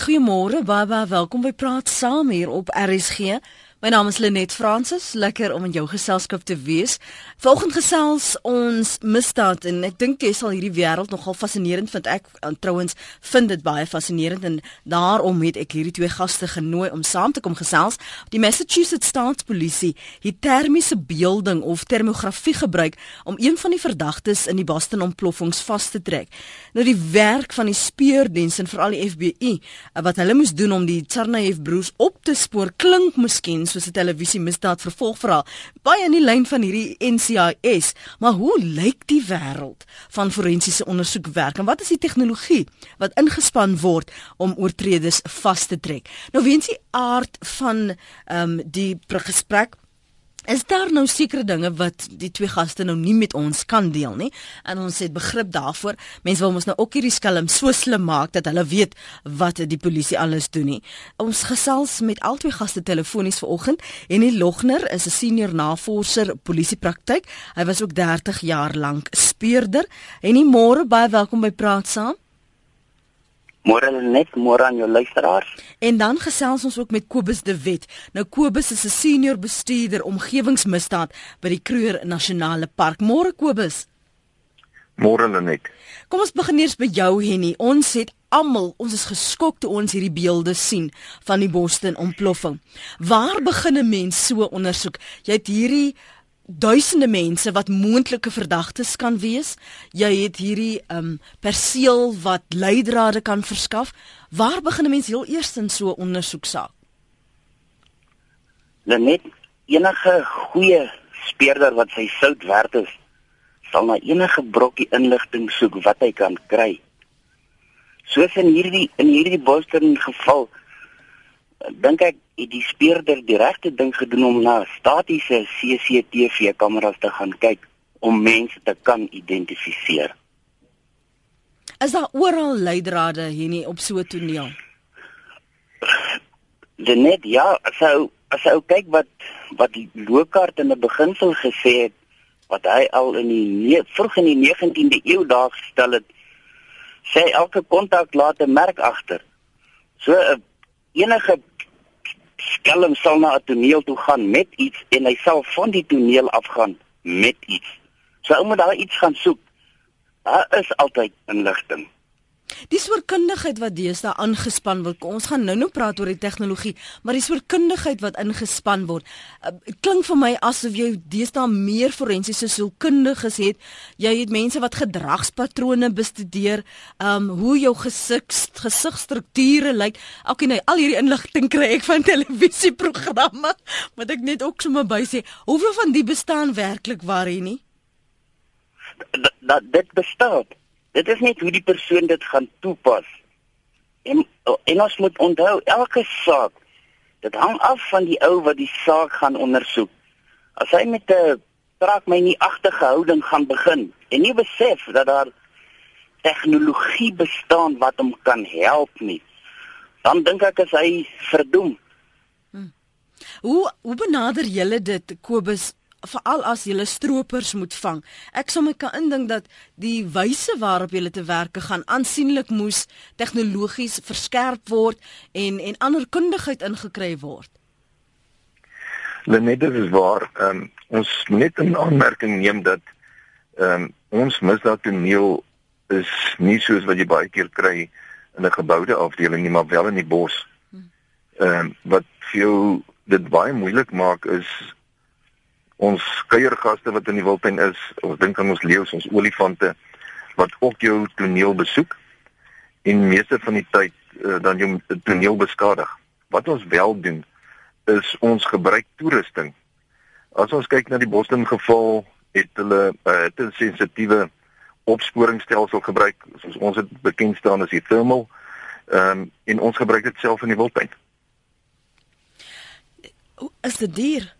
Goeiemôre, baie baie welkom by Praat Saam hier op RSG. My naam is Lenet Fransis, lekker om in jou geselskap te wees. Volgens gesels ons misdaad en ek dink jy sal hierdie wêreld nogal fascinerend vind. Ek trouens vind dit baie fascinerend en daarom het ek hierdie twee gaste genooi om saam te kom gesels. Die Massachusetts Staatspolisie het termiese beelding of termografie gebruik om een van die verdagtes in die Boston ontploffings vas te trek. Nou die werk van die speurdiens en veral die FBI wat hulle moes doen om die Tsarnaev broers op te spoor klink miskien soos 'n televisie misdaad vervolgverhaal baie in die lyn van hierdie NCIS maar hoe lyk die wêreld van forensiese ondersoekwerk en wat is die tegnologie wat ingespan word om oortreders vas te trek? Nou weens die aard van ehm um, die gesprek Is daar nou sekere dinge wat die twee gaste nou nie met ons kan deel nie? En ons het begrip daarvoor. Mense wil ons nou ook hierdie skelm so slim maak dat hulle weet wat die polisie alles doen nie. Ons gesels met al twee gaste telefonies vanoggend en die Logner is 'n senior navorser polisiepraktyk. Hy was ook 30 jaar lank speurder. En nie môre baie welkom by Praat Saam. Môre net môre aan jou luisteraars. En dan gesels ons ook met Kobus de Wet. Nou Kobus is 'n senior bestuurder omgewingsmisdaad by die Kruger Nasionale Park. Môre Kobus. Môre net. Kom ons begin eers by jou Henny. Ons het almal, ons is geskok toe ons hierdie beelde sien van die Boston ontploffing. Waar begin 'n mens so ondersoek? Jy het hierdie duisende mense wat moontlike verdagtes kan wees. Jy het hierdie um perseel wat leidrade kan verskaf. Waar begin 'n mens heel eers in so 'n ondersoeksaak? Net enige goeie speurder wat sy sout werd is, sal na enige brokkie inligting soek wat hy kan kry. Soos in hierdie in hierdie Boston geval, dink ek het die speurder die regte ding gedoen om na statiese CCTV kameras te gaan kyk om mense te kan identifiseer. Is daar oral leidrade hier nie op so 'n toneel? Net ja, so as ou kyk wat wat die Lokart in 'n beginsel gesê het wat hy al in die vroeg in die 19de eeu daar gestel het, sê elke kontak laat 'n merk agter. So enige skelm sal na 'n toneel toe gaan met iets en hy sal van die toneel afgaan met iets. So ou moet daar iets gaan soek. Daar is altyd inligting. Die soortkundigheid wat deesdae aangespan word. Ons gaan nou-nou praat oor die tegnologie, maar die soortkundigheid wat ingespan word. Uh, klink vir my asof jy deesdae meer forensiese sielkundiges het. Jy het mense wat gedragspatrone bestudeer, um hoe jou gesig gesigstrukture lyk. Okay, nou al hierdie inligting kry ek van televisieprogramme, wat ek net ook sommer by sê. Hoeveel van die bestaan werklik waar hier nie? Dat dit bestaan. Dit is net hoe die persoon dit gaan toepas. En en ons moet onthou elke saak dit hang af van die ou wat die saak gaan ondersoek. As hy met 'n trek my nie agterge houding gaan begin en nie besef dat daar tegnologie bestaan wat hom kan help nie, dan dink ek as hy verdoem. Hmm. Hoe hoe benader julle dit Kobus veral as jy stroopers moet vang. Ek sou my kan indink dat die wyse waarop jy te werke gaan aansienlik moes tegnologies verskerp word en en ander kundigheid ingekry word. Lenette is waar. Um, ons net 'n aanmerking neem dat um, ons misdaadtoneel is nie soos wat jy baie keer kry in 'n geboude afdeling nie, maar wel in die bos. Hm. Ehm um, wat vir jou dit baie moeilik maak is ons kuiergaste wat in die wildtuin is, ons dink aan ons leeu's, ons olifante wat ook jou toneel besoek en meeste van die tyd uh, dan jou toneel beskadig. Wat ons wel doen is ons gebruik toerusting. As ons kyk na die Boston geval, het hulle uh, 'n sensitiewe opsporingsstelsel gebruik, soos ons dit bekend staan as die thermal. Ehm um, en ons gebruik dit self in die wildtuin. Is dit duur?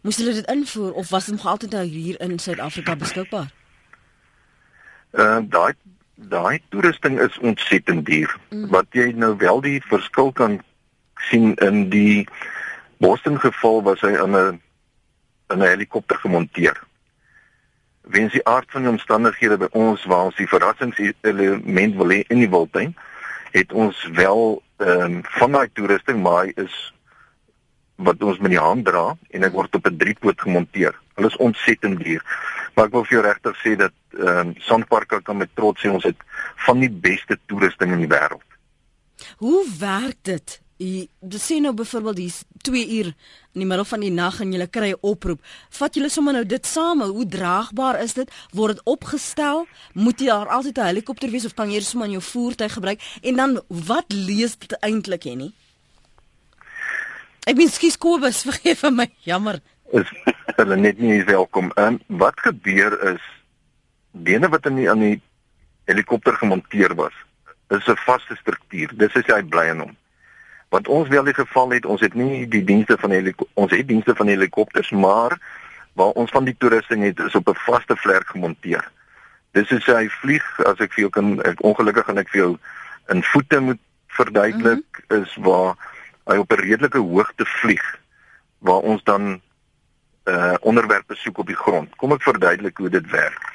Moes hulle dit invoer of was dit nog altyd hier in Suid-Afrika beskikbaar? Uh daai daai toerusting is ontsettend duur. Mm. Wat jy nou wel die verskil kan sien in die Boston geval was hy aan 'n in 'n helikopter gemonteer. Weens die aard van die omstandighede by ons waar ons die verrassingselement wil hê in die wildtuin, het ons wel ehm um, van daai toerusting, maar hy is wat ons met die hand dra en hy word op 'n driepoot gemonteer. Hulle is ontsettend duur. Maar ek wil vir jou regtig sê dat ehm um, Sandpark kan met trots sê ons het van die beste toerusting in die wêreld. Hoe werk dit? Jy sien nou byvoorbeeld hier's 2 uur in die middel van die nag en jy kry 'n oproep. Vat julle sommer nou dit same. Hoe draagbaar is dit? Word dit opgestel? Moet jy daar altyd 'n helikopter wees of kan jy sommer in jou voertuig gebruik? En dan wat lees dit eintlik hè nie? Ek bin skies Kobus, vergeef vir my. Jammer. Is hulle net nie welkom. En wat gebeur is dene wat in die aan die helikopter gemonteer was, is 'n vaste struktuur. Dis is hy bly in hom. Wat ons wel die geval het, ons het nie die dienste van die ons het dienste van helikopters, maar waar ons van die toerusting het is op 'n vaste vlerk gemonteer. Dis is hy vlieg as ek vir jou kan ek, ongelukkig gaan ek vir jou in voete moet verduidelik mm -hmm. is waar op 'n redelike hoogte vlieg waar ons dan uh onderwerpe soek op die grond. Kom ek verduidelik hoe dit werk.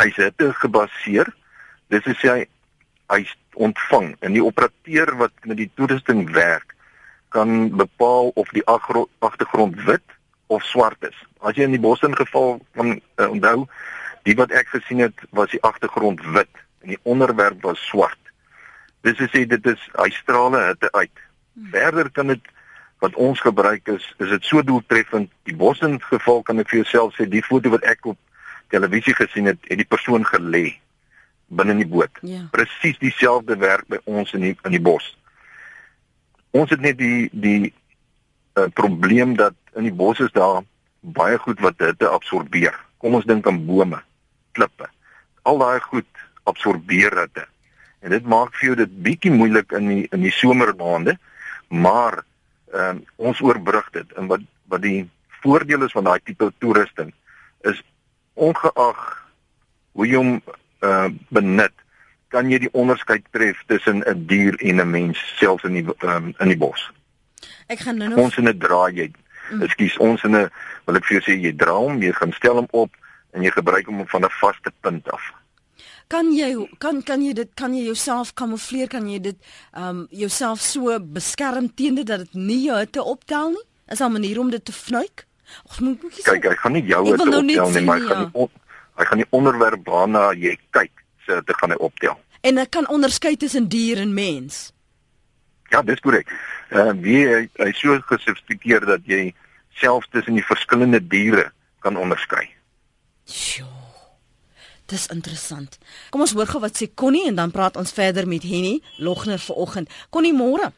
Hy's hitte gebaseer. Dis is hy hy ontvang en die operateur wat met die toerusting werk kan bepaal of die agtergrond wit of swart is. As jy in die bos ingeval van uh, onthou, die wat ek gesien het was die agtergrond wit en die onderwerp was swart. Dis is sê dit is hy strale hitte uit. Hmm. Verder kan dit wat ons gebruik is is dit so doeltreffend. Die bos in geval kan ek vir jouself sê die foto wat ek op televisie gesien het, het die persoon gelê binne in die boot. Ja. Presies dieselfde werk by ons in die in die bos. Ons het net die die uh, probleem dat in die bos is daar baie goed wat hitte absorbeer. Kom ons dink aan bome, klippe. Al daai goed absorbeer hitte. En dit maak vir jou dit bietjie moeilik in die in die somermaande, maar uh, ons oorbrug dit. En wat wat die voordeel is van daai tipe toerusting is ongeag hoe jy hom uh benut kan jy die onderskeid tref tussen 'n dier en 'n mens selfs in die um, in die bos. Ek gaan nou nog ons in 'n draai jy. Mm. Ekskuus, ons in 'n wil ek vir jou sê jy dra hom, jy gaan stel hom op en jy gebruik hom van 'n vaste punt af. Kan jy kan kan jy dit kan jy jouself kamoufleer kan jy dit um jouself so beskerm teen dit dat dit nie jou hitte optel nie? Is daar 'n manier om dit te vnuik? Ag moet ek kyk, ek gaan nie jou hitte nou optel nie, maar ek gaan ja. nie Hy gaan die onderwerp waarna jy kyk, so dit gaan hy optel. En ek kan onderskei tussen dier en mens. Ja, dis korrek. Ehm uh, wie hy, hy so gesofistikeer dat jy selfs tussen die verskillende diere kan onderskei. Sjoe. Dis interessant. Kom ons hoor gou wat sê Connie en dan praat ons verder met Henny Logner vanoggend. Connie môre.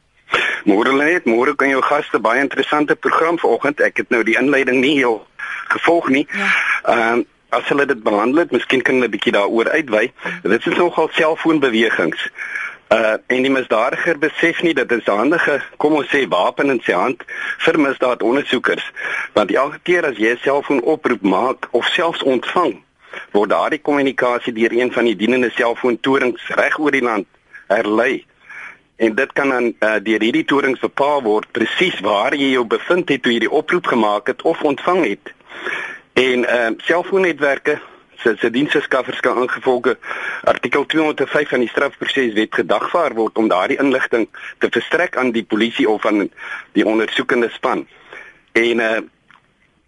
Môre lê dit, môre kan jou gaste baie interessante program vanoggend. Ek het nou die inleiding nie heel gevolg nie. Ja. Ehm ja. uh, as hulle dit behandel het, miskien kan hulle 'n bietjie daaroor uitwy. Dit is nogal selfoonbewegings. Uh en die misdadiger besef nie dat dit 'n handige, kom ons sê, wapen in sy hand vir misdaadondersoekers. Want elke keer as jy 'n selfoon oproep maak of selfs ontvang, word daardie kommunikasie deur een van die dienende selfoontorings reg oor die land herlei. En dit kan dan uh, deur hierdie torings bepaal word presies waar jy jou bevind het toe jy die oproep gemaak het of ontvang het. En ehm uh, selfoonnetwerke se se diensverskaffers kan ingevolge artikel 205 van die strafproseswet gedagvaar word om daardie inligting te verstrek aan die polisie of aan die ondersoekende span. En uh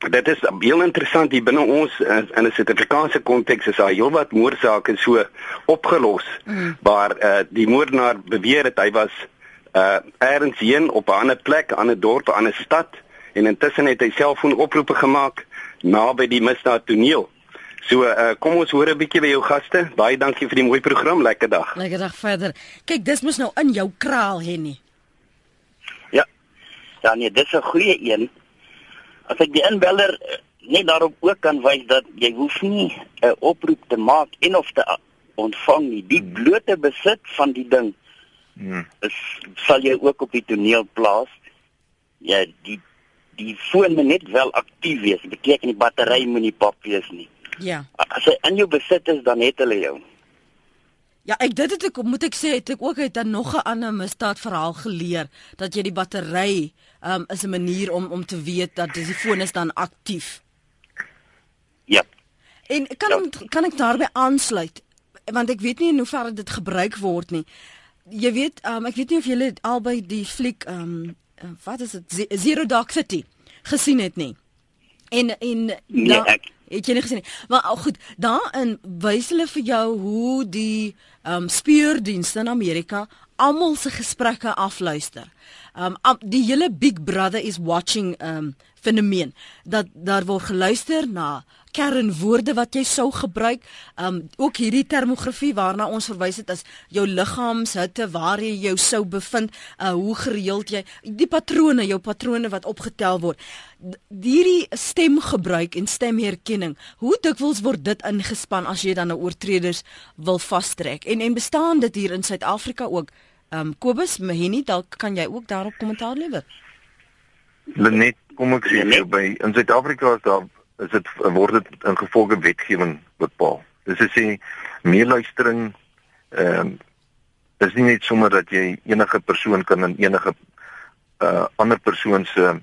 dit is baie interessant hier binne ons in 'n Suid-Afrikaanse konteks is daar heelwat moordsake so opgelos mm. waar uh die moordenaar beweer het hy was uh ergens heen op 'n ander plek, 'n ander dorp, 'n ander stad en intussen het hy selfoonoproepe gemaak naby die misdaad toneel. So uh, kom ons hoor 'n bietjie by jou gaste. Baie dankie vir die mooi program. Lekker dag. Lekker dag verder. Kyk, dis mos nou in jou kraal, Henny. Ja. Ja nee, dis 'n goeie een. As ek die inbeller eh, net daarop ook kan wys dat jy hoef nie 'n oproep te maak en of te ontvang nie. Die hmm. blote besit van die ding. Hmm. Is sal jy ook op die toneel plaas. Ja, die die foon moet net wel aktief wees. Beteken die battery moet nie pap wees nie. Ja. As hy in jou besit is, dan het hulle jou. Ja, ek dit het ek moet ek sê het ek ook uit 'n nog 'n ander misdaad verhaal geleer dat jy die battery um is 'n manier om om te weet dat die foon is dan aktief. Ja. En kan ja. kan ek daarbey aansluit want ek weet nie in hoe ver dit gebruik word nie. jy weet, um, ek weet nie of julle albei die fliek um wat is dit Zero Dark City gesien het nie. En en nee, da, ek het jy nie gesien nie. Maar oh, goed, daarin wys hulle vir jou hoe die um speurdienste in Amerika almal se gesprekke afluister. Um die hele Big Brother is watching um fenomeen dat daar word geluister na kernwoorde wat jy sou gebruik. Um ook hierdie termografie waarna ons verwys het as jou liggaamshitte, waar jy jou sou bevind, uh hoe gereeld jy die patrone, jou patrone wat opgetel word. Hierdie stemgebruik en stemherkenning, hoe dikwels word dit ingespan as jy dan 'n oortreders wil vastrek? En en bestaan dit hier in Suid-Afrika ook? Um Kobus Mahini, dalk kan jy ook daarop kommentaar lewer. Lenet, kom ek sê by in Suid-Afrika is daar is dit word dit in gevolge wetgewing bepaal. Dis as jy meeluistering ehm um, is nie net sommer dat jy enige persoon kan in enige uh ander persoon se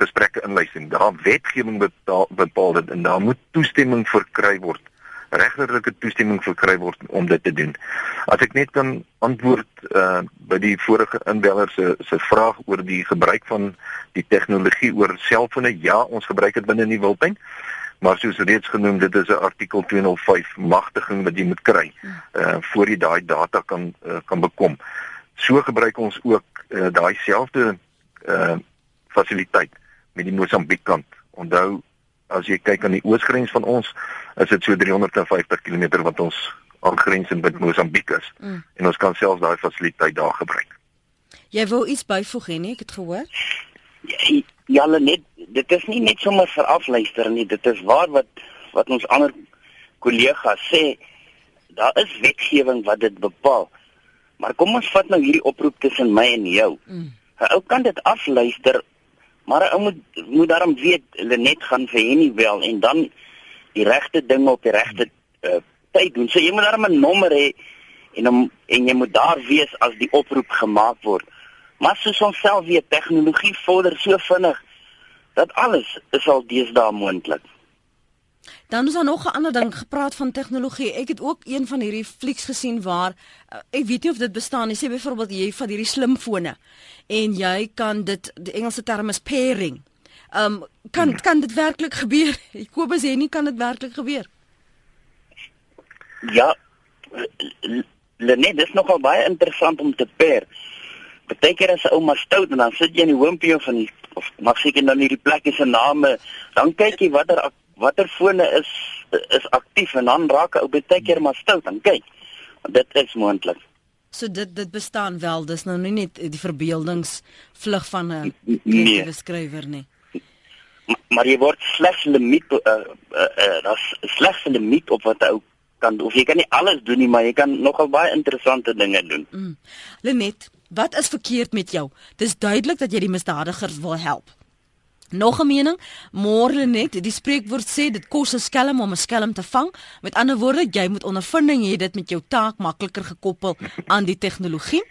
gesprekke inluister. Daar wetgewing bepaal, bepaal dit en daar moet toestemming verkry word regterlike toestemming verkry word om dit te doen. As ek net kan antwoord uh by die vorige inbeller se se vraag oor die gebruik van die tegnologie oor selfone, ja, ons gebruik dit binne in die wildtuin. Maar soos reeds genoem, dit is 'n artikel 205 magtiging wat jy moet kry uh voor jy daai data kan uh, kan bekom. So gebruik ons ook uh, daai selfde uh fasiliteit met die Mosambiek kant. Onthou as jy kyk aan die oosgrens van ons, is dit so 350 km wat ons aangrens met Mosambiek is. Mm. En ons kan selfs daai fasiliteit daar gebruik. Jy wou iets byvoeg nie, ek het gehoor? Ja, ja net dit is nie net sommer vir afluister nie, dit is waar wat wat ons ander kollegas sê, daar is wetgewing wat dit bepaal. Maar kom ons vat nou hierdie oproep tussen my en jou. Mm. Ou kan dit afluister Maar ou moet moet daarom weet hulle net gaan vir Henny wel en dan die regte ding op die regte uh, tyd doen. So jy moet daarom 'n nommer hê en om en jy moet daar wees as die oproep gemaak word. Maar soos ons self weet, tegnologie vorder so vinnig dat alles is al deesdae moontlik. Dan is daar nog 'n ander ding gepraat van tegnologie. Ek het ook een van hierdie flieks gesien waar uh, ek weet nie of dit bestaan nie. Sê byvoorbeeld jy van hierdie slimfone en jy kan dit die Engelse term is pairing. Ehm um, kan hmm. kan dit werklik gebeur? Kobus sê nie kan dit werklik gebeur. Ja. Nee, dit is nogal baie interessant om te pair. Partykeer as 'n ouma stout en dan sit jy in die hoompie van die of mag seker nou nie die plekke se name, dan kyk jy watter watter fone is is aktief en dan raak 'n ou baie keer maar stout en kyk. Dit is moontlik. So dit dit bestaan wel, dis nou nie net die verbeeldingsvlug van 'n nee. skrywer nie. Maar, maar jy word slegs limiet uh, uh, uh, daar's slegs 'n limiet op wat 'n ou kan of jy kan nie alles doen nie, maar jy kan nogal baie interessante dinge doen. Mm. Lenet, wat is verkeerd met jou? Dis duidelik dat jy die misdadigers wil help. Nog 'n mening, môre net, die spreekwoord sê dit kos 'n skelm om 'n skelm te vang. Met ander woorde, jy moet ondervinding hê dit met jou taak makliker gekoppel aan die tegnologie.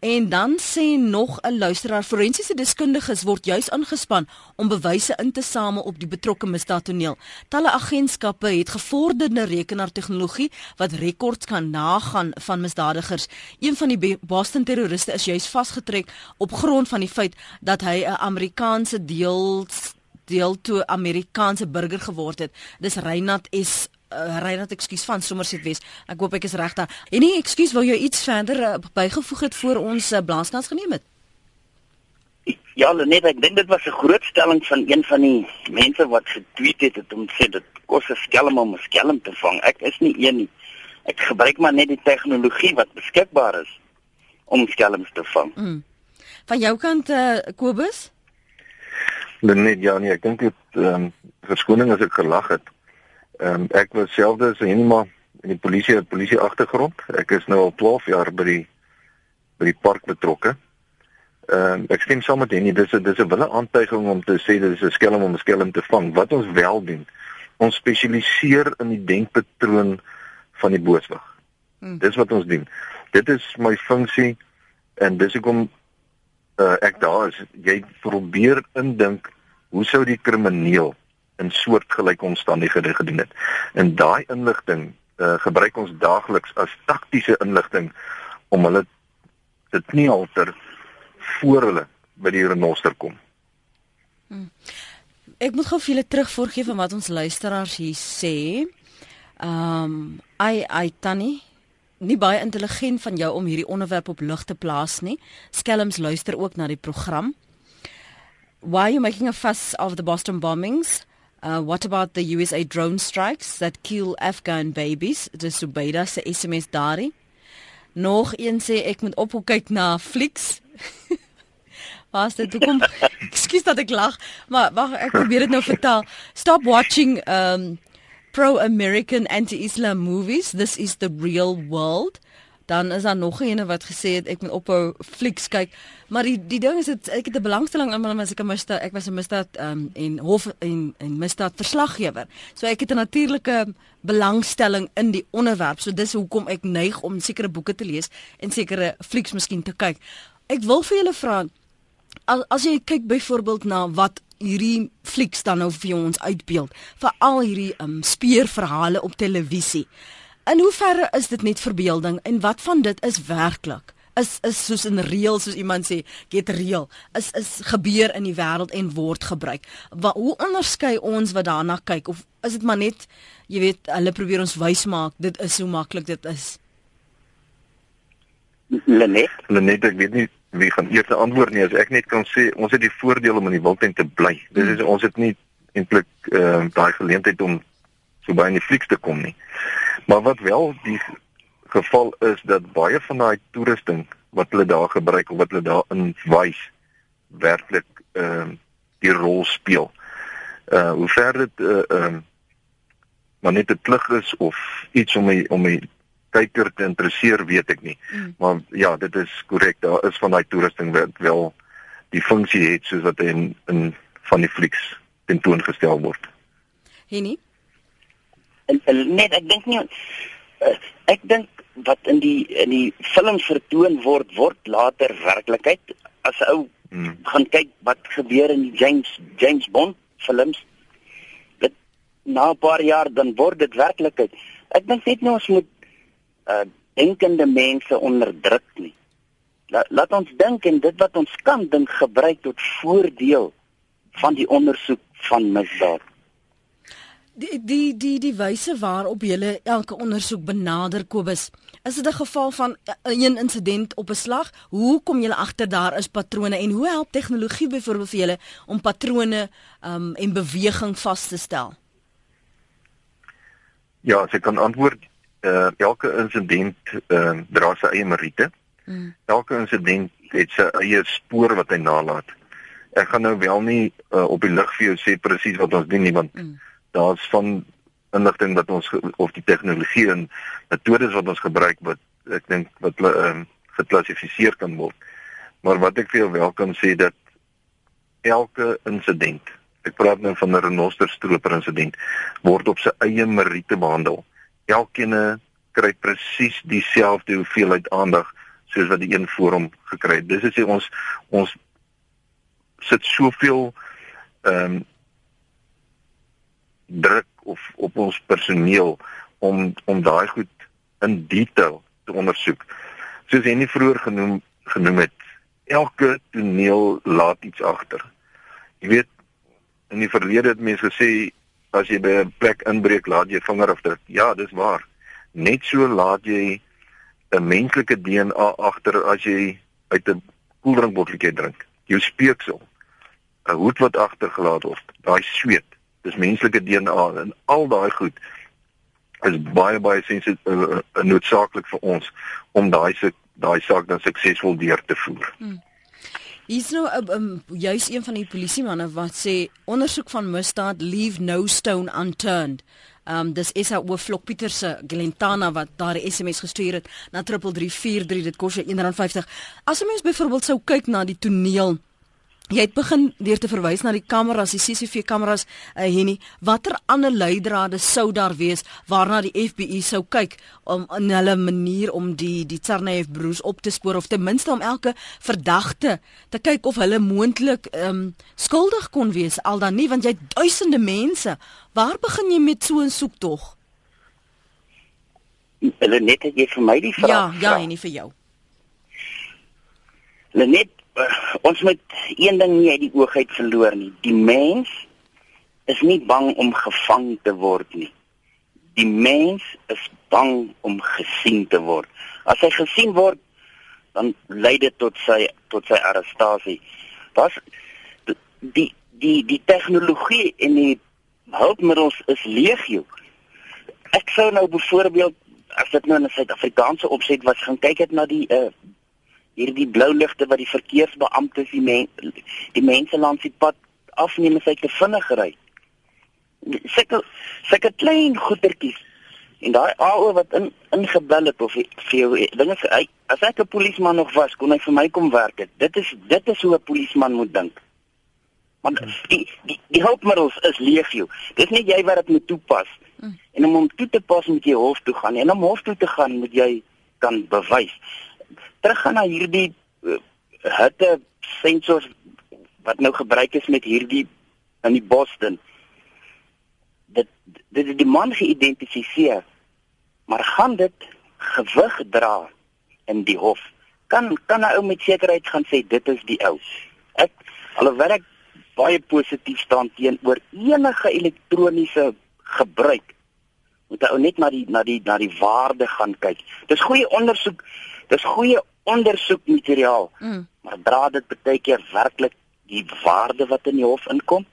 En dan sê nog 'n luisteraar forensiese deskundiges word juis ingespan om bewyse in te samel op die betrokke misdaadtoneel. Talle agentskappe het gevorderde rekenaartegnologie wat rekords kan nagaan van misdadigers. Een van die Boston terroriste is juis vasgetrek op grond van die feit dat hy 'n Amerikaanse deel deel toe Amerikaanse burger geword het. Dis Reinhard S uh, Reinhard, ekskuus van Somerset Wes. Ek hoop ek is reg daar. En nee, ekskuus, wil jy iets verder uh, bygevoeg het voor ons uh, blaaskans geneem het? Ja, net ek dink dit was 'n groot stelling van een van die mense wat getweet het, het om sê dit kos 'n skelm om 'n skelm te vang. Ek is nie een nie. Ek gebruik maar net die tegnologie wat beskikbaar is om skelms te vang. Mm. Van jou kant uh, Kobus? Net ja, nee, ek dink dit ehm um, verskoning as ek gelag het. Ehm um, ek was selfde as Henima in die polisie polisie agtergrond. Ek is nou al 12 jaar by die by die park betrokke. Ehm um, ek stem saam met Henny, dis 'n dis 'n wille aantuiging om te sê dit is 'n skelm om 'n skelm te vang. Wat ons wel doen, ons spesialiseer in die denkpatroon van die booswig. Hmm. Dis wat ons doen. Dit is my funksie en dis hoekom uh, ek daar is. Jy probeer indink hoe sou die krimineel in soortgelyke omstandighede gedoen het. En daai inligting uh, gebruik ons daagliks as taktiese inligting om hulle se kniehalter voor hulle by die renoster kom. Hmm. Ek moet gou vir julle terugvoorgee van wat ons luisteraars hier sê. Ehm, um, ai ai Tannie, nie baie intelligent van jou om hierdie onderwerp op lig te plaas nie. Skelms luister ook na die program. Why are you making a fuss of the Boston bombings? Uh, what about the USA drone strikes that kill Afghan babies? Dis Subaida se SMS daarin. Nog een sê ek moet ophou kyk na flieks. Was dit hoekom? Ekskuus dat ek lag, maar wag ek probeer dit nou vertel. Stop watching um pro-American anti-Islam movies. This is the real world. Dan is daar nog 'n ene wat gesê het ek moet ophou flieks kyk. Maar die die ding is dit ek het 'n belangstelling in maar as ek 'n misdaad ek was 'n misdaad um, en hof en en misdaad verslaggewer. So ek het 'n natuurlike belangstelling in die onderwerp. So dis hoekom ek neig om sekere boeke te lees en sekere flieks miskien te kyk. Ek wil vir julle vra as, as jy kyk byvoorbeeld na wat hierdie flieks dan nou vir ons uitbeeld, veral hierdie um, speurverhale op televisie. In hoeverre is dit net verbeelding en wat van dit is werklik? Is is soos in reël soos iemand sê, get real. Is is gebeur in die wêreld en word gebruik. Wat hoe onderskei ons wat daarna kyk of is dit maar net jy weet, hulle probeer ons wys maak dit is so maklik dit is. Lenet, Lenet, ek weet nie wie gaan eers antwoord nie as ek net kan sê ons het die voordeel om in die wildtuin te bly. Dit is ons het nie eintlik ehm uh, daai geleentheid om so baie in die flieks te kom nie. Maar wat wel die geval is dat baie van daai toerusting wat hulle daar gebruik of wat hulle daar in wys werklik ehm uh, die rol speel. Uh hoe ver dit ehm uh, maar net 'n klug is of iets om my om my kyker te interesseer, weet ek nie. Mm. Maar ja, dit is korrek. Daar is van daai toerusting wat wel die funksie het soos wat in in van die flieks tentoongestel word. Henny? Net ek dink nie uh, ek dink wat in die in die film vertoon word word later werklikheid as ou mm. gaan kyk wat gebeur in die James James Bond films dit na 'n paar jaar dan word dit werklikheid. Ek dink net nou ons moet uh denkende mense onderdruk nie. La, laat ons dink en dit wat ons kan dink gebruik tot voordeel van die ondersoek van misdaad. Die die die die wyse waarop jy elke ondersoek benader Kobus, is dit 'n geval van een insident op 'n slag? Hoe kom jy agter daar is patrone en hoe help tegnologie byvoorbeeld vir julle om patrone um en beweging vas te stel? Ja, as ek kan antwoord, uh, elke insident uh, dra sy eie meriete. Mm. Elke insident het sy eie spoor wat hy nalat. Ek gaan nou wel nie uh, op die lig vir jou sê presies wat ons doen nie want mm. Daar's van inligting wat ons of die tegnologie en metodes wat ons gebruik wat ek dink wat um, geklassifiseer kan word. Maar wat ek vir jou wel kan sê dat elke insident, ek praat nou van 'n renosterstroper insident, word op sy eie meriete behandel elkeen kry presies dieselfde hoeveelheid aandag soos wat die een voor hom gekry het. Dis is sê ons ons sit soveel ehm um, druk of op ons personeel om om daai goed in detail te ondersoek. Soos nie vroeër genoem genoem het, elke toneel laat iets agter. Jy weet in die verlede het mense gesê as jy by 'n plek inbreek, laat jy vingerafdruk. Ja, dis waar. Net so laat jy 'n menslike DNA agter as jy uit 'n koeldrinkbotteltjie drink. Jou speeksel. 'n Hoed wat agtergelaat word, daai sweet, dis menslike DNA en al daai goed is baie baie sensitief uh, uh, noodsaaklik vir ons om daai daai saak dan suksesvol deur te voer. Hmm. Hier's nou 'n um, um, juis een van die polisiemanne wat sê ondersoek van misdaad leave no stone unturned. Ehm um, dis is ou Flok Pieter se Glentana wat daar 'n SMS gestuur het na 3343 dit kos R1.50. As 'n mens byvoorbeeld sou kyk na die toneel Jy het begin deur te verwys na die kameras, die CCTV kameras, uh, Henny. Watter ander leidrade sou daar wees waarna die FBI sou kyk om in hulle manier om die die Tsarnaev broers op te spoor of ten minste om elke verdagte te kyk of hulle moontlik ehm um, skuldig kon wees al dan nie want jy het duisende mense. Waar begin jy met so 'n soektog? Hulle net het jy vir my die vraag. Ja, ja, en nie vir jou. Lenet, uh, ons moet een ding nie uit die oog uit verloor nie. Die mens is nie bang om gevang te word nie. Die mens is bang om gesien te word. As hy gesien word, dan lei dit tot sy tot sy arrestasie. Was die die die tegnologie en die hulpmiddels is legio. Ek sou nou byvoorbeeld as dit nou in 'n Suid-Afrikaanse opset was gaan kyk het na die uh hierdie blou ligte wat die verkeersbeamptes die men, die mense langs die pad afneem as hy te vinnig ry. Sulke sulke klein goetertjies en daai AO wat in ingebel het of vir jou dinge hy as ek 'n polisieman nog was kon hy vir my kom werk het. Dit is dit is hoe 'n polisieman moet dink. Want hmm. die die die hulpmiddels is legio. Dis nie jy wat dit moet toepas. Hmm. En om hom toe te pas moet jy hof toe gaan en om hof toe te gaan moet jy kan bewys. Teruggaan na hierdie uh, hitte sensors wat nou gebruik is met hierdie in die Boston. Dit dit is die man geïdentifiseer maar gaan dit gewig dra in die hof? Kan kan 'n ou met sekerheid gaan sê dit is die ou. Ek alhoewel ek baie positief staan teenoor enige elektroniese gebruik moet ou net na die na die na die waarde gaan kyk. Dis goeie ondersoek dis goeie ondersoekmateriaal mm. maar dra dit baie keer werklik die waarde wat in die hof inkom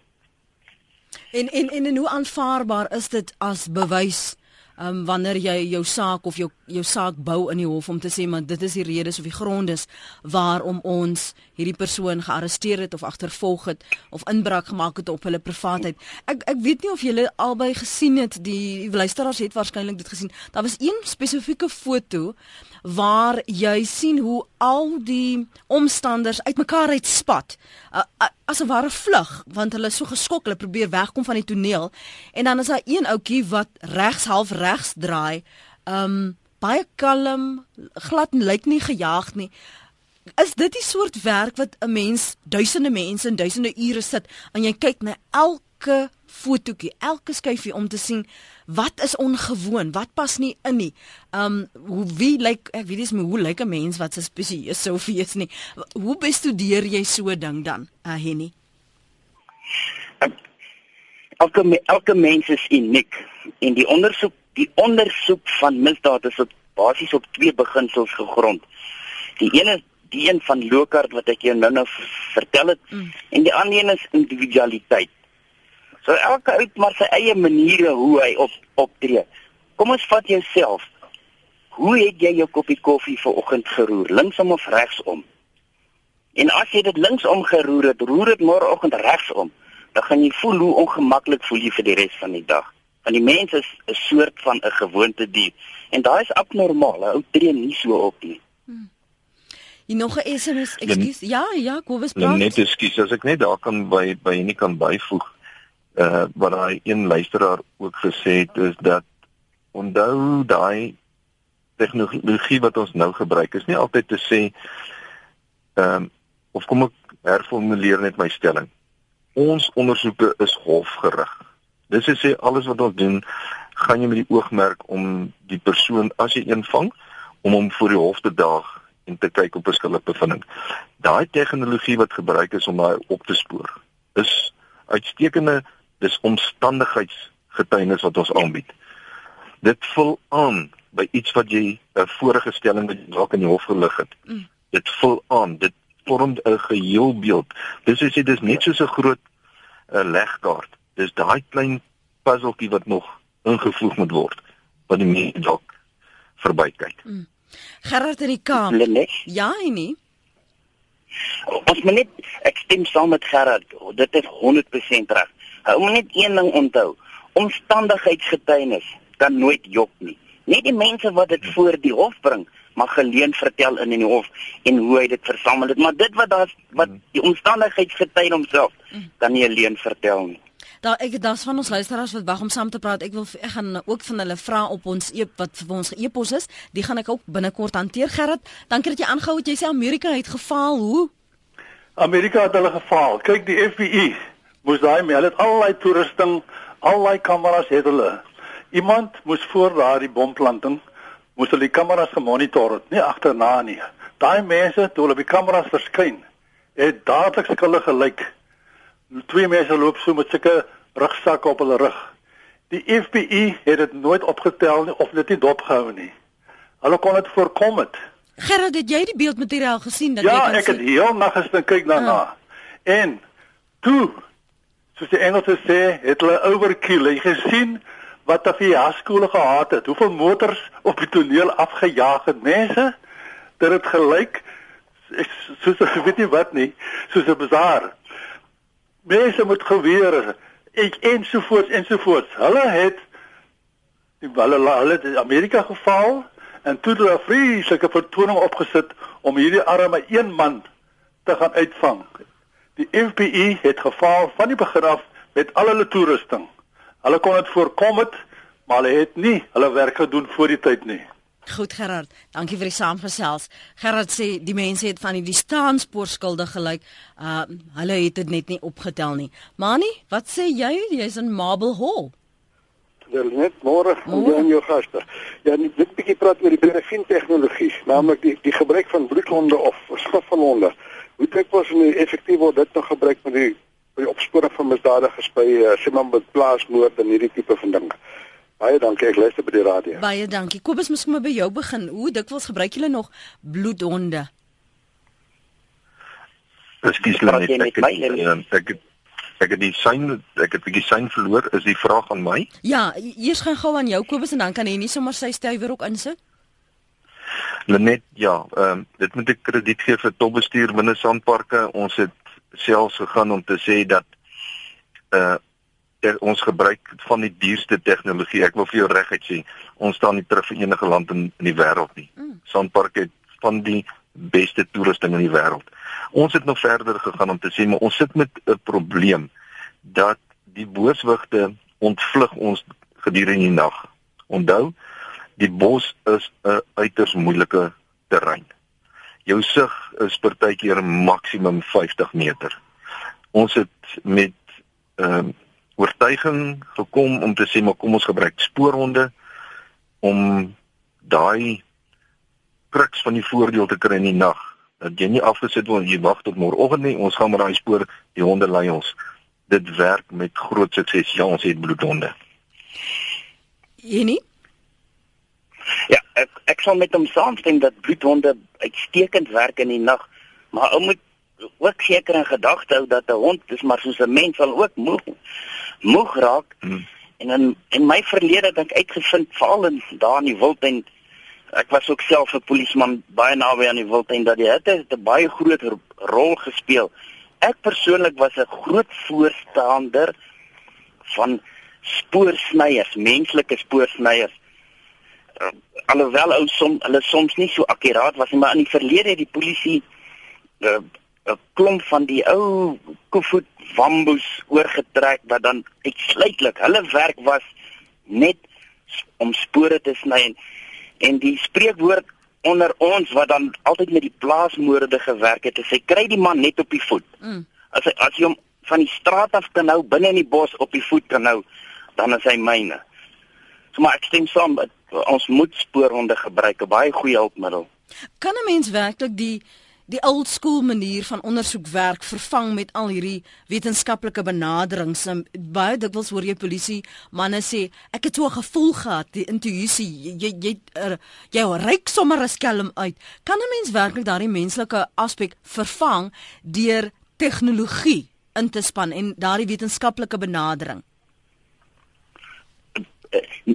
En en en, en hoe aanvaarbaar is dit as bewys um, wanneer jy jou saak of jou jou saak bou in die hof om te sê maar dit is die redes of die grondes waarom ons hierdie persoon gearresteer het of agtervolg het of inbraak gemaak het op hulle privaatheid. Ek ek weet nie of julle albei gesien het die luisteraars het waarskynlik dit gesien. Daar was een spesifieke foto waar jy sien hoe al die omstanders uitmekaar uitspat uh, uh, as 'n ware vlug want hulle is so geskok hulle probeer wegkom van die toneel. En dan is daar een ouetjie wat regs half regs draai. Um baie kalm glad lyk nie gejaag nie. Is dit die soort werk wat 'n mens duisende mense in duisende ure sit en jy kyk na elke fotootjie elke skyfie om te sien wat is ongewoon, wat pas nie in nie. Um hoe wie lyk ek weet nie hoe lyk 'n mens wat so spesieus sou wees nie. Hoe bestudeer jy so 'n ding dan, uh, Henny? Elke elke mens is uniek en die ondersoek die ondersoek van misdaad is op basies op twee beginsels gegrond. Die een is die een van Lokard wat ek jou nou-nou vertel het mm. en die ander een is individualiteit. So elke ou maar sy eie maniere hoe hy op optree. Kom ons vat jouself. Hoe het jy jou koppie koffie vanoggend geroer? Linksom of regsom? En as jy dit linksom geroer het, roer dit môreoggend regsom, dan gaan jy voel hoe ongemaklik voel jy vir die res van die dag. Want die mens is 'n soort van 'n gewoonte dier en daai is abnormaal. 'n Ou tree nie so op nie. Hmm. Jy nog 'n SMS, ekskuus. Ja, ja, Kobus praat. Net ekskuus, as ek net daar kan by by nie kan byvoeg uh wat daai een luisteraar ook gesê het is dat onthou daai tegnologie wat ons nou gebruik is nie altyd te sê ehm um, of kom ek herformuleer net my stelling. Ons ondersoeke is hofgerig. Dis is sê alles wat ons doen gaan jy met die oogmerk om die persoon as jy een vang om hom voor die hof te daag en te kyk op 'n skuldbevinding. Daai tegnologie wat gebruik is om daai op te spoor is uitstekende dis omstandigheidsgetuienis wat ons aanbied. Dit vul aan by iets wat jy 'n vorige stelling wat dalk in die hof gelig het. Mm. Dit vul aan, dit vorm 'n geheelbeeld. Dis as jy dis net soos 'n groot 'n uh, legkaart. Dis daai klein puzzeltjie wat nog ingevoeg moet word wat die mense dalk verbykyk. Mm. Gerard in die Kaap. Ja, nie. Ons moet net ek stem saam met Gerard. Dit is 100% reg. Hou moet net een ding onthou. Omstandigheidsgetuienis kan nooit jok nie. Net die mense wat dit voor die hof bring, mag geleen vertel in in die hof en hoe hy dit versamel het, maar dit wat daar wat die omstandigheidsgetuien homself kan nie alleen vertel nie. Daar ek daar's van ons luisteraars wat wag om saam te praat. Ek wil ek gaan ook van hulle vra op ons e wat vir ons e-pos is. Die gaan ek ook binnekort hanteer Gerrit. Dankie dat jy aangehou het. Jy sê Amerika het gefaal. Hoe? Amerika het hulle gefaal. Kyk die FBI moes daai hulle het allerlei toerusting, allerlei kameras het hulle. Iemand moes voor daardie bomplanting moes hulle die kameras gemonitor het, nie agterna nie. Daai mense toe hulle by kameras verskyn, het dadelik skuldig gelyk. Twee mense loop so met sulke rugsakke op hulle rug. Die FBI het dit nooit opgetel nie of dit nie dopgehou nie. Hulle kon dit voorkom het. Gerard, het jy die beeldmateriaal gesien dat ja, jy kan ek het heel nag gister kyk daarna. Ah. En toe soos die Engelse sê, het hulle overkill. Jy gesien wat daar vir jaarskole gehad het. Hoeveel motors op die toneel afgejaag het mense? Dit het gelyk soos ek weet nie wat nie, soos 'n bazaar. Mense moet gewere ek ensovoorts ensovoorts. Hulle het hulle hulle het Amerika geval en toe hulle 'n vreeslike vertoning opgesit om hierdie arme een man te gaan uitvang. Die FBI het gefaal van die begin af met al hulle toerusting. Hulle kon dit voorkom het, maar hulle het nie hulle werk gedoen voor die tyd nie. Goed Gerard, dankie vir die saamgesels. Gerard sê die mense het van die staanspoor skuldig gelyk. Uh hulle het dit net nie opgetel nie. Mani, wat sê jy? Jy's in Marble Hall. Wel net môre aan jou gaste. Ja, net 'n bietjie praat oor die benefin tegnologie, naamlik die die gebruik van bloedhonde of skriffelhonde. Hoe kyk ons hoe effektief word dit nog gebruik met die by die opsporing van misdadigers by uh, sê maar met plaasmoord en hierdie tipe van dinge? Baie dankie, ek luister by die radio. Baie dankie. Kobus, moet maar by jou begin. Hoe dikwels gebruik julle nog bloedhonde? Ekskuus net ek het, ek het ek het die sein ek het 'n bietjie sein verloor. Is die vraag aan my? Ja, eers gaan gou aan jou Kobus en dan kan jy nie sommer sy stywer ook insit. Lenet, ja, ehm um, dit moet ek krediet gee vir topbestuur binne Sandparke. Ons het selfs gegaan om te sê dat uh ter, ons gebruik van die duurste tegnologie. Ek wil vir jou reguit sê, ons staan nie terug vir enige land in, in die wêreld nie. Mm. Sandpark het van die beste toerusting in die wêreld. Ons het nog verder gegaan om te sê maar ons sit met 'n probleem dat die booswigte ontvlug ons gedurende die nag. Onthou, die bos is 'n uiters moeilike terrein. Jou sig is partykeer maksimum 50 meter. Ons het met ehm um, oortuiging gekom om te sê maar kom ons gebruik spoorhonde om daai kruks van die voordeel te kry in die nag. Dat jy nie afgesit word jy wag tot môreoggend nie ons gaan met daai spoor die honde lei ons. Dit werk met groot sukses. Ja ons het bloedhonde. Jenny Ja ek ek sal met hom saamstem dat bloedhonde uitstekend werk in die nag maar ou moet ook seker in gedagte hou dat 'n hond dis maar soos 'n mens sal ook moeg moeg raak. Hmm. En in in my verlede het ek uitgevind veral in daar in die wildtuin ek was ook self 'n polisieman baie naby aan die wildtuin dat die hitte 'n baie groot rol gespeel. Ek persoonlik was 'n groot voorstander van spoorsnyers, menslike spoorsnyers. Uh, alhoewel ou som hulle soms nie so akkuraat was nie, maar in die verlede het die polisie uh, 'n klomp van die ou koevoet wamboes oorgetrek wat dan uitsluitlik hulle werk was net om spore te sny en, en die spreekwoord onder ons wat dan altyd met die plaasmoorde gewerk het, is hy kry die man net op die voet. Mm. As hy as jy hom van die straat af kan nou binne in die bos op die voet kan nou, dan is hy myne. So maar ek stem saam, ons moet spoorhonde gebruik, 'n baie goeie hulpmiddel. Kan 'n mens werklik die die old school manier van ondersoek werk vervang met al hierdie wetenskaplike benaderings. Baie dikwels hoor jy polisie manne sê ek het so 'n gevoel gehad, die intuïsie, jy jy er, jy reik sommer 'n skelm uit. Kan 'n mens werklik daardie menslike aspek vervang deur tegnologie in te span en daardie wetenskaplike benadering?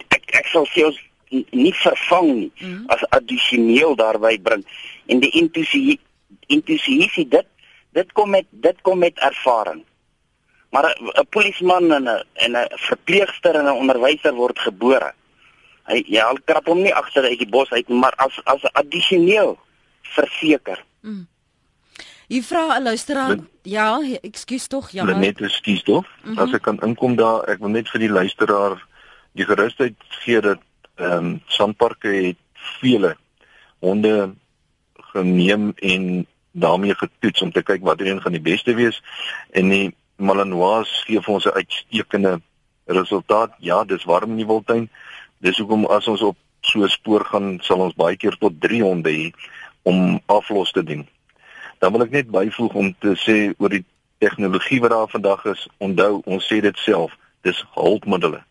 Ek ek sal sê ons nie vervang nie mm -hmm. as addisioneel daarby bring en die intuïsie intuïsie dit dit kom met dit kom met ervaring. Maar 'n polisieman en 'n en 'n verpleegster en 'n onderwyser word gebore. Hy ja, hy krap hom nie agter uit die bos uit maar as as addisioneel verseker. Mm. Jy vra 'n luisteraar, ja, ekskuus tog, ja. Net ekskuus tog. Mm -hmm. As ek kan inkom daar, ek wil net vir die luisteraar die gerusheid gee dat ehm um, Sandparke het vele honde geneem en daarmee getoets om te kyk watter een gaan die beste wees en die Malinois gee vir ons 'n uitstekende resultaat. Ja, dis warm in die wildtuin. Dis hoekom as ons op so 'n spoor gaan, sal ons baie keer tot 3 honde hê om aflos te doen. Dan wil ek net byvoeg om te sê oor die tegnologie wat daar vandag is, onthou ons sê dit self, dis hulpmiddels.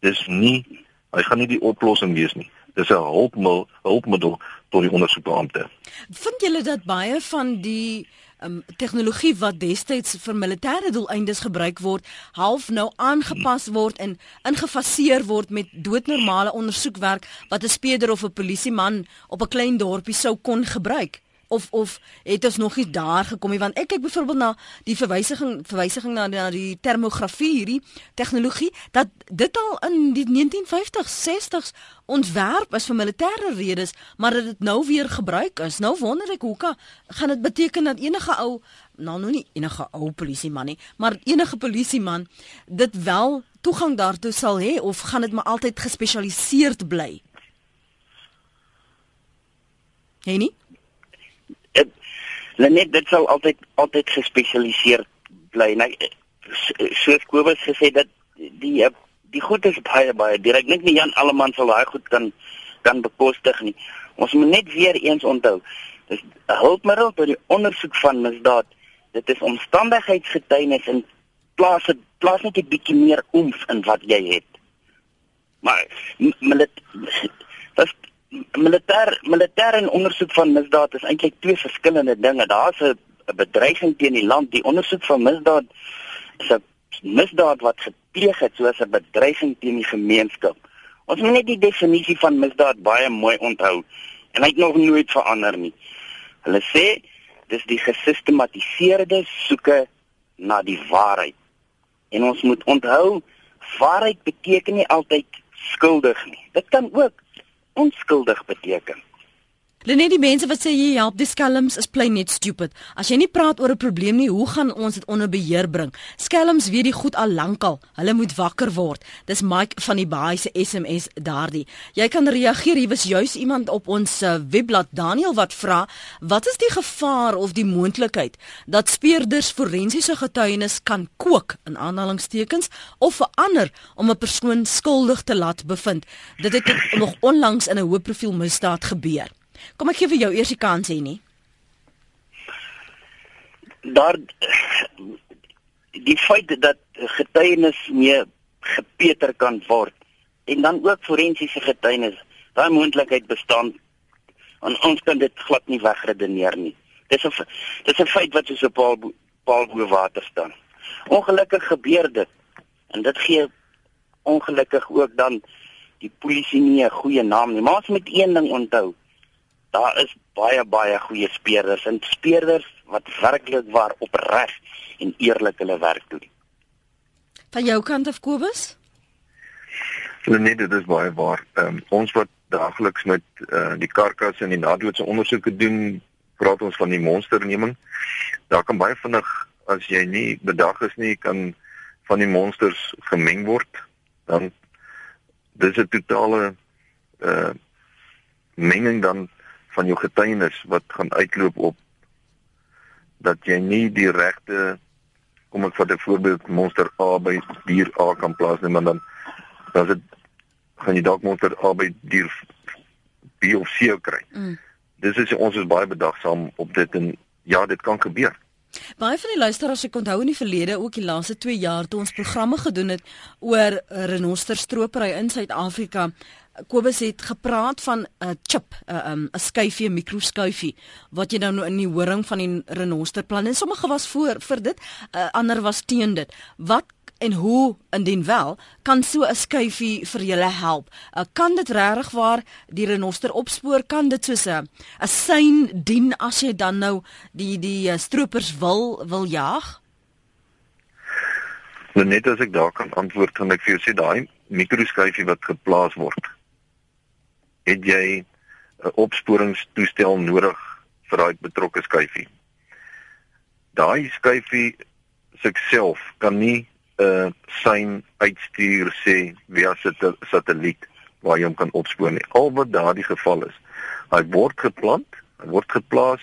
Dis nie hy gaan nie die oplossing wees nie. Dis 'n hulpmiddel, hulpmiddel tot die ondersoekbeampte. Vind julle dat baie van die um, tegnologie wat destyds vir militêre doeleindes gebruik word, half nou aangepas word en ingefaseer word met doodnormale ondersoekwerk wat 'n speurder of 'n polisieman op 'n klein dorpie sou kon gebruik? Of of het ons nog nie daar gekom nie? Want ek kyk byvoorbeeld na die verwysing verwysing na, na die termografie hierdie tegnologie dat dit al in die 1950s 60s ontwerp is vir militêre redes maar dat dit nou weer gebruik is. Nou wonder ek hoekom gaan dit beteken dat enige ou nou nou nie enige ou polisieman nie maar enige polisieman dit wel toegang daartoe sal hê of gaan dit maar altyd gespesialiseerd bly? Henny Lenet dit sal altyd altyd gespesialiseer bly. Nou soos Kobus gesê dat die die goed is baie baie direk. Net nie Jan Alleman sal daai goed kan kan bekostig nie. Ons moet net weer eens onthou. Dis 'n hulpmiddel tot die ondersoek van misdaad. Dit is omstandigheidsgetuienis en plaas dit plaas net 'n bietjie meer oomf in wat jy het. Maar dit dis militêr militêr en ondersoek van misdaad is eintlik twee verskillende dinge. Daar's 'n bedreiging teen die land. Die ondersoek van misdaad is 'n misdaad wat gepleeg het soos 'n bedreiging teen die gemeenskap. Ons moet net die definisie van misdaad baie mooi onthou en hy het nog nooit verander nie. Hulle sê dis die gesistematiseerde soeke na die waarheid. En ons moet onthou waarheid beteken nie altyd skuldig nie. Dit kan ook onskuldig beteken. Lenet die mense wat sê jy help die skelms is plain net stupid. As jy nie praat oor 'n probleem nie, hoe gaan ons dit onder beheer bring? Skelms weet die goed al lankal. Hulle moet wakker word. Dis Mike van die Baai se SMS daardie. Jy kan reageer. Hier was juis iemand op ons uh, webblad Daniel wat vra, "Wat is die gevaar of die moontlikheid dat speurders forensiese getuienis kan kook in aanhalingstekens of verander om 'n persoon skuldig te laat bevind?" Dit het nog onlangs in 'n hoë profiel misdaad gebeur. Kom ek gee vir jou eers die kans hier nie. Daar die feit dat getuienis mee gepeter kan word en dan ook forensiese getuienis, daai moontlikheid bestaan en ons kan dit glad nie wegredeneer nie. Dis 'n dis 'n feit wat so 'n paal paal bo water staan. Ongelukkig gebeur dit en dit gee ongelukkig ook dan die polisie nie 'n goeie naam nie. Maar ons moet een ding onthou daar is baie baie goeie speerders en speerders wat werklik waar opreg en eerlik hulle werk doen. Van jou kant af Kobus? Nee, dit is baie waar. Um, ons wat daagliks met uh, die karkas en die nadoodse ondersoeke doen, praat ons van die monsterneming. Daar kan baie vinnig as jy nie bedag is nie, kan van die monsters gemeng word. Dan dis 'n totale uh menging dan van jou getuienis wat gaan uitloop op dat jy nie die regte kom ek vat 'n voorbeeld monster A by dier A kan plaas nie maar dan dan dit gaan jy dalk monster A by dier B of C kry. Mm. Dis is ons is baie bedagsaam op dit en ja, dit kan gebeur. Baie van die luisteraars ek onthou in die verlede ook die laaste 2 jaar toe ons programme gedoen het oor renosterstropery in Suid-Afrika Kobus het gepraat van 'n uh, chip, 'n uh, um, 'n skuifie, mikroskuifie wat jy nou in die horing van die renosterplan en sommige was voor vir dit, uh, ander was teen dit. Wat en hoe indien wel kan so 'n skuifie vir julle help? Uh, kan dit regtig waar die renoster opspoor? Kan dit soos 'n 'n sein dien as jy dan nou die die uh, stroopers wil wil jag? Nou net as ek daar kan antwoord, kan ek vir jou sê daai mikroskuifie wat geplaas word het jy 'n opsporingstoestel nodig vir daai betrokke skuifie. Daai skuifie self kan nie 'n uh, sein uitstuur sê via satelliet waar jy hom kan opspoor nie. Al wat daardie geval is, hy word geplant, hy word geplaas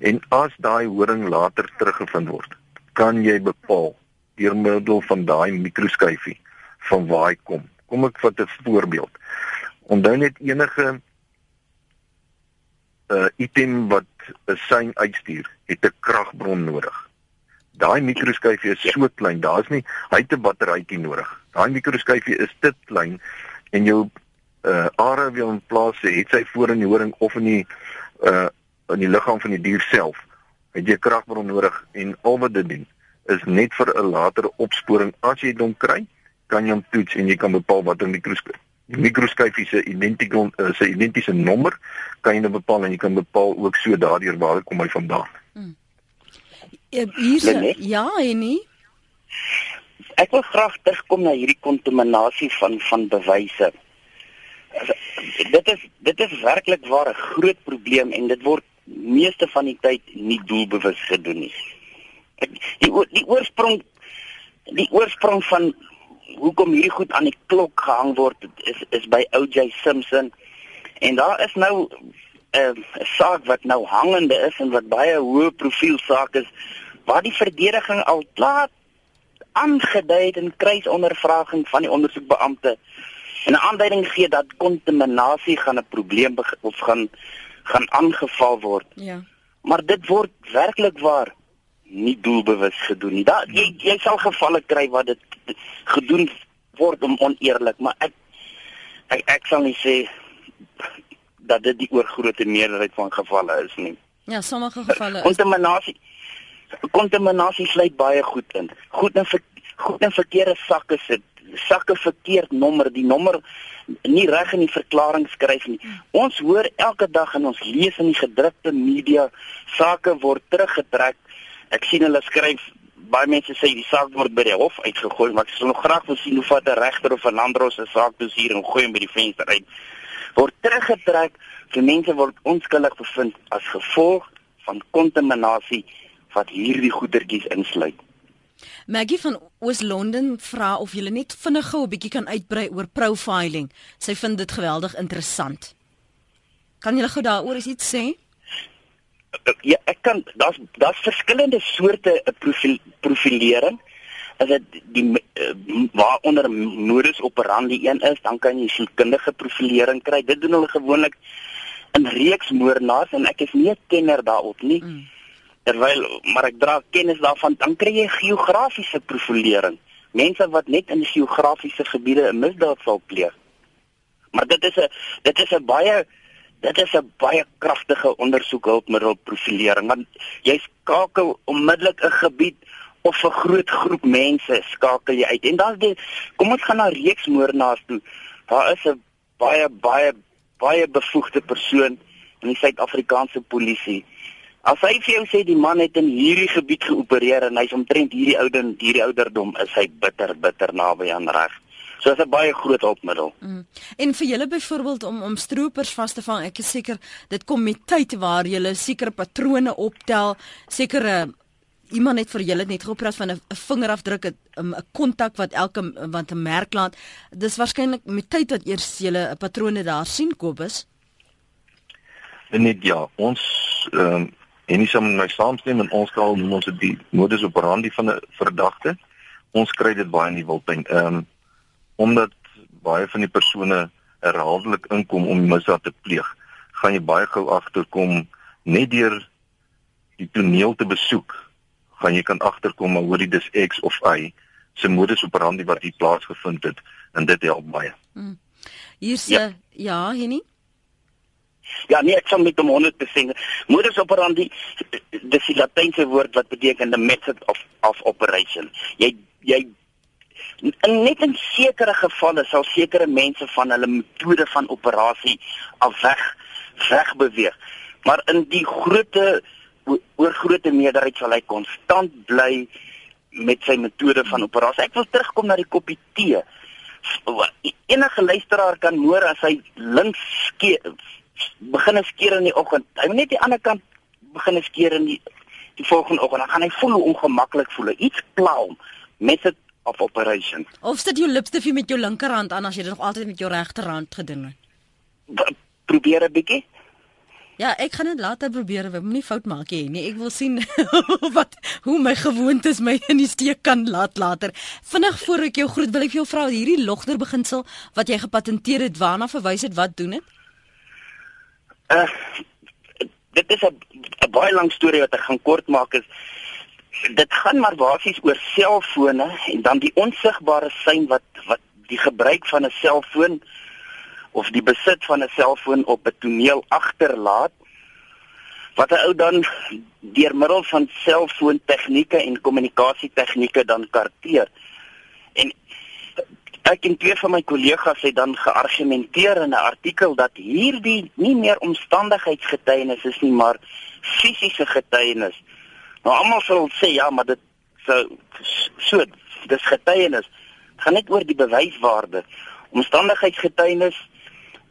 en as daai horing later teruggevind word, kan jy bepaal deur middel van daai mikroskuifie van waar hy kom. Kom ek vat 'n voorbeeld. Onthou net enige uh, item wat 'n sein uitstuur, het 'n kragbron nodig. Daai mikroskyfie is so klein, daar's nie hy 'n batterytjie nodig. Daai mikroskyfie is te klein en jou uh are wil in plaas het sy voor in die horing of in die uh in die liggaam van die dier self het jy kragbron nodig en al wat dit doen is net vir 'n latere opsporing as jy hom kry kan jy hom toets en jy kan bepaal watter mikroskoop die mikroskoopie se identieke uh, se identiese nommer kan jy nou bepaal en jy kan bepaal ook so daardeur waar kom hy vandaan. Hmm. Ja, hier ja, en nie. Ek wil graag terugkom na hierdie kontaminasie van van bewyse. Dit is dit is werklik waar 'n groot probleem en dit word meeste van die tyd nie doelbewus gedoen nie. Die die oorsprong die oorsprong van hoekom hierdie goed aan die klok gehang word is is by OJ Simpson en daar is nou 'n uh, saak wat nou hangende is en wat baie hoë profiel saak is waar die verdediging al klaar aangedui het in kruisondervraging van die ondersoekbeampte en 'n aanduiding gee dat kontaminasie gaan 'n probleem of gaan gaan aangeval word. Ja. Maar dit word werklik waar nie doelbewus gedoen nie. Daar jy, jy sal gevalle kry waar dit gedoen word om oneerlik, maar ek ek, ek sal nie sê dat dit die oorgrootste meerderheid van gevalle is nie. Ja, sommige gevalle is kontaminasie kontaminasie sluit baie goed in. Goed in ver, goed in verkeerde sakke sit. Sakke verkeerd nommer, die nommer nie reg in die verklaring skryf nie. Ons hoor elke dag en ons lees in die gedrukte media sake word teruggetrek. Ek sien hulle skryf baie mense sê die saak word by die hof uitgegooi, maar ek sou nog graag wil sien hoe vat 'n regter of 'n landros 'n saak dus hier en gooi hom by die venster uit. Word teruggetrek, vir mense word onskuldig bevind as gevolg van kontaminasie wat hierdie goedertjies insluit. Maggie van Oos-London vra of jy net vinnig gou 'n bietjie kan uitbrei oor profiling. Sy vind dit geweldig interessant. Kan jy gou daaroor iets sê? Ja, ek kan daar's daar's verskillende soorte profil, profilering. As dit die uh, waaronder modus operandi een is, dan kan jy sielkundige profilering kry. Dit doen hulle gewoonlik in reeks moordenaars en ek is nie 'n kenner daarop nie. Mm terwyl maar ek dra kennis daarvan dan kry jy geografiese profilering mense wat net in geografiese gebiede 'n misdaad sal pleeg maar dit is 'n dit is 'n baie dit is 'n baie kragtige ondersoekhulpmiddel profilering want jy skakel onmiddellik 'n gebied of 'n groot groep mense skakel jy uit. En dan die kom ons gaan na reeksmoordenaars toe. Daar is 'n baie baie baie bevoegde persoon in die Suid-Afrikaanse polisie. As hy vir jou sê die man het in hierdie gebied geopereer en hy's omtrent hierdie ouder hierdie ouderdom is hy bitter bitter naby aan reg. So dit is 'n baie groot hulpmiddel. Mm. En vir julle byvoorbeeld om om stroopers vas te vang, ek is seker dit kom met tyd waar julle sekere patrone optel, sekere iemand het vir julle net gepraat van 'n vingerafdruk, 'n kontak wat elke wat 'n merk laat. Dis waarskynlik met tyd wat eers julle patrone daar sien Kobus. Net ja, ons ehm um, en nie saam met my saamstem en ons skaal noem ons dit die modus operandi van 'n verdagte. Ons kry dit baie in die wildtuin. Ehm um, omdat baie van die persone herhaaldelik inkom om misdaad te pleeg, gaan jy baie gou agterkom net deur die toneel te besoek, gaan jy kan agterkom maar hoorie dis X of Y se modus operandi wat hier plaasgevind het en dit help baie. Hmm. Hier's ja, ja Henny. Ja, nee, ek sal met hom 100% modus operandi dis die latynse woord wat beteken the method of of operation. Jy jy net in sekere gevalle sal sekere mense van hulle metode van operasie af weg weg beweeg. Maar in die grootte oor grootte meerderheid sal hy konstant bly met sy metode van operasie. Ek wil terugkom na die koppie tee. Enige luisteraar kan hoor as hy links begin skeer in die oggend. Hy moet net die ander kant begin skeer in die die volgende oggend. Dan gaan hy voel hoe ongemaklik voel. Iets pla hom met dit of operation. Of sit jou lipstifie met jou linkerhand aan as jy dit nog altyd met jou regterhand gedoen het. Probeer 'n bietjie. Ja, ek gaan dit later probeer. Ek moenie fout maak nie. Nee, ek wil sien wat hoe my gewoontes my in die steek kan laat later. Vinnig voor ek jou groet, wil ek vir jou vra hierdie logter beginsel wat jy gepatenteer het, waarna verwys dit? Wat doen dit? Uh dit is 'n baie lang storie wat ek gaan kort maak is dit gaan maar basies oor selfone en dan die onsigbare sein wat wat die gebruik van 'n selfoon of die besit van 'n selfoon op 'n toneel agterlaat wat 'n ou dan deur middel van selfoon tegnieke en kommunikasie tegnieke dan karteer. En ek en twee van my kollegas het dan geargumenteer in 'n artikel dat hierdie nie meer omstandigheidsgetuienis is nie, maar fisiese getuienis. Nou almal sal sê ja, maar dit so so dis getuienis. Dit gaan net oor die bewyswaarde. Omstandigheidsgetuienis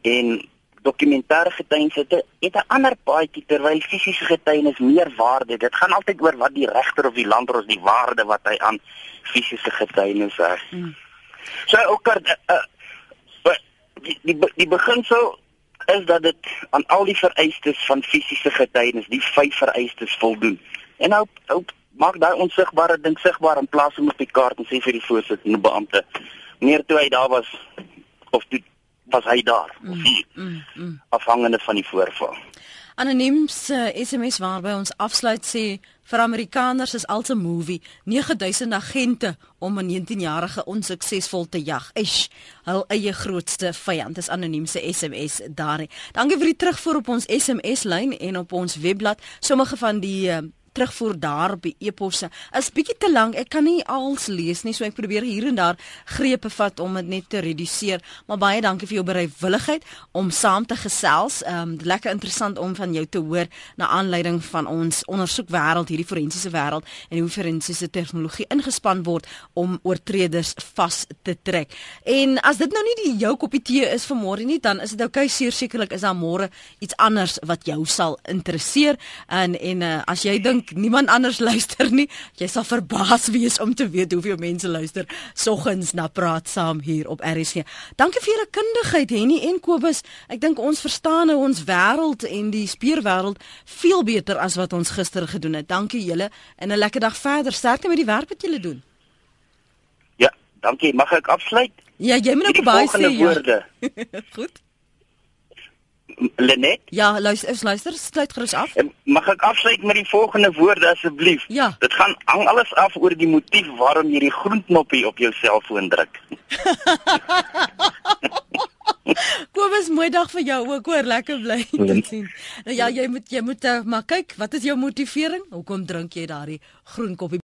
en dokumentêre getuienis het 'n ander paadjie terwyl fisiese getuienis meer waarde. Dit gaan altyd oor wat die regter of die landros die waarde wat hy aan fisiese getuienis heg. Hmm. So ook uh, uh, die die die beginsel is dat dit aan al die vereistes van fisiese getuienis, die vyf vereistes voldoen. En nou ou maak daai onsigbare ding sigbaar in plaas om op die kaart en sê vir die voorsitter, die beampte, meer toe hy daar was of toe was hy daar mm, of nie mm, mm. afhangende van die voorval. Anoniem se SMS waarby ons afsluit sê vir Amerikaners is al 'n movie 9000 agente om 'n 19-jarige onsuksesvol te jag. Eish, hul eie grootste vyand is anoniem se SMS daar. Dankie vir die terugvoer op ons SMS lyn en op ons webblad. Sommige van die uh, terugvoer daar op die e-posse is bietjie te lank. Ek kan nie als lees nie, so ek probeer hier en daar grepe vat om dit net te reduseer. Maar baie dankie vir jou bereidwilligheid om saam te gesels. Ehm um, lekker interessant om van jou te hoor na aanleiding van ons ondersoek wêreld, hierdie forensiese wêreld en hoe forensiese tegnologie ingespan word om oortreders vas te trek. En as dit nou nie die jou koppie tee is vir môre nie, dan is dit oukei, okay, sekerlik is daar môre iets anders wat jou sal interesseer. En en uh, as jy dink dink niemand anders luister nie. Jy sal verbaas wees om te weet hoeveel mense luister soggens na praat saam hier op RSG. Dankie vir julle kundigheid Henny en Kobus. Ek dink ons verstaan nou ons wêreld en die speurwêreld veel beter as wat ons gister gedoen het. Dankie julle en 'n lekker dag verder. Sterkte met die werk wat julle doen. Ja, dankie. Mag ek afsluit? Ja, jy moet ook baie sê. Ja. Goed. Lenet? Ja, luister, luister, sluit gerus af. Mag ek afsluit met die volgende woorde asseblief? Ja. Dit gaan hang alles af oor die motief waarom jy die groen knoppie op jou selfoon druk. Kobus, mooi dag vir jou ook, hoor, lekker bly te sien. Nou ja, jy moet jy moet uh, maar kyk, wat is jou motivering? Hoekom drink jy daardie groen koppie?